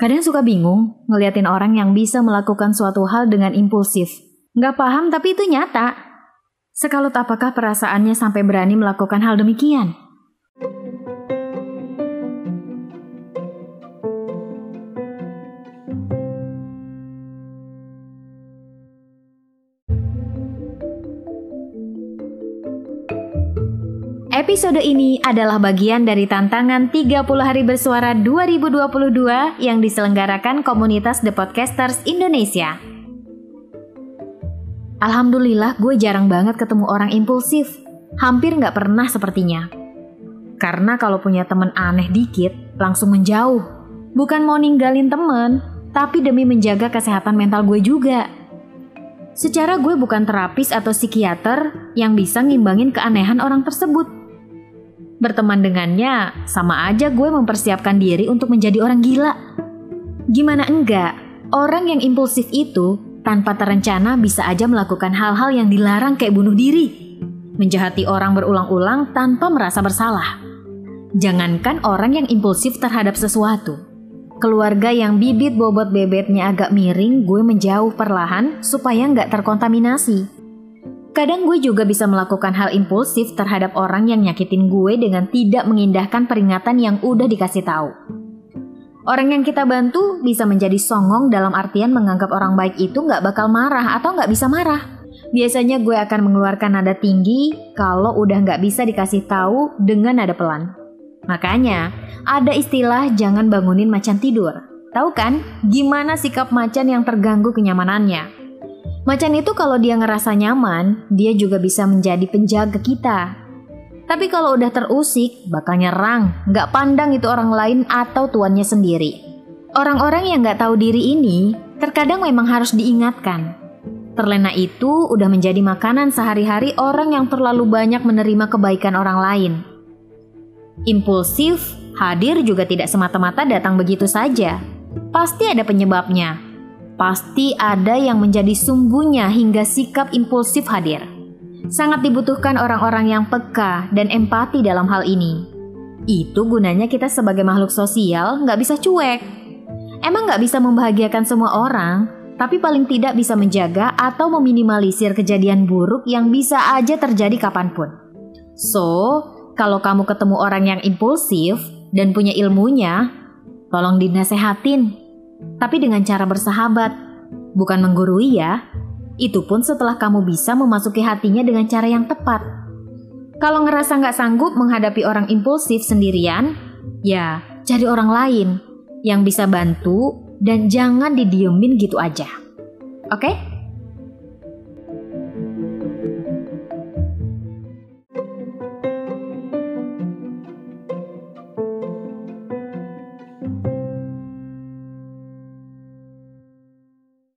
Kadang suka bingung ngeliatin orang yang bisa melakukan suatu hal dengan impulsif. Nggak paham tapi itu nyata. Sekalut apakah perasaannya sampai berani melakukan hal demikian? Episode ini adalah bagian dari tantangan 30 hari bersuara 2022 yang diselenggarakan komunitas The Podcasters Indonesia. Alhamdulillah gue jarang banget ketemu orang impulsif. Hampir nggak pernah sepertinya. Karena kalau punya temen aneh dikit, langsung menjauh. Bukan mau ninggalin temen, tapi demi menjaga kesehatan mental gue juga. Secara gue bukan terapis atau psikiater yang bisa ngimbangin keanehan orang tersebut berteman dengannya sama aja gue mempersiapkan diri untuk menjadi orang gila. Gimana enggak, orang yang impulsif itu tanpa terencana bisa aja melakukan hal-hal yang dilarang kayak bunuh diri, menjahati orang berulang-ulang tanpa merasa bersalah. Jangankan orang yang impulsif terhadap sesuatu. Keluarga yang bibit bobot bebetnya agak miring, gue menjauh perlahan supaya nggak terkontaminasi. Kadang gue juga bisa melakukan hal impulsif terhadap orang yang nyakitin gue dengan tidak mengindahkan peringatan yang udah dikasih tahu. Orang yang kita bantu bisa menjadi songong dalam artian menganggap orang baik itu nggak bakal marah atau nggak bisa marah. Biasanya gue akan mengeluarkan nada tinggi kalau udah nggak bisa dikasih tahu dengan nada pelan. Makanya, ada istilah jangan bangunin macan tidur. Tahu kan gimana sikap macan yang terganggu kenyamanannya? Macan itu kalau dia ngerasa nyaman, dia juga bisa menjadi penjaga kita. Tapi kalau udah terusik, bakal nyerang, nggak pandang itu orang lain atau tuannya sendiri. Orang-orang yang nggak tahu diri ini, terkadang memang harus diingatkan. Terlena itu udah menjadi makanan sehari-hari orang yang terlalu banyak menerima kebaikan orang lain. Impulsif, hadir juga tidak semata-mata datang begitu saja. Pasti ada penyebabnya pasti ada yang menjadi sumbunya hingga sikap impulsif hadir. Sangat dibutuhkan orang-orang yang peka dan empati dalam hal ini. Itu gunanya kita sebagai makhluk sosial nggak bisa cuek. Emang nggak bisa membahagiakan semua orang, tapi paling tidak bisa menjaga atau meminimalisir kejadian buruk yang bisa aja terjadi kapan pun. So, kalau kamu ketemu orang yang impulsif dan punya ilmunya, tolong dinasehatin tapi dengan cara bersahabat, bukan menggurui ya. Itu pun setelah kamu bisa memasuki hatinya dengan cara yang tepat. Kalau ngerasa nggak sanggup menghadapi orang impulsif sendirian, ya cari orang lain yang bisa bantu dan jangan didiemin gitu aja. Oke? Okay?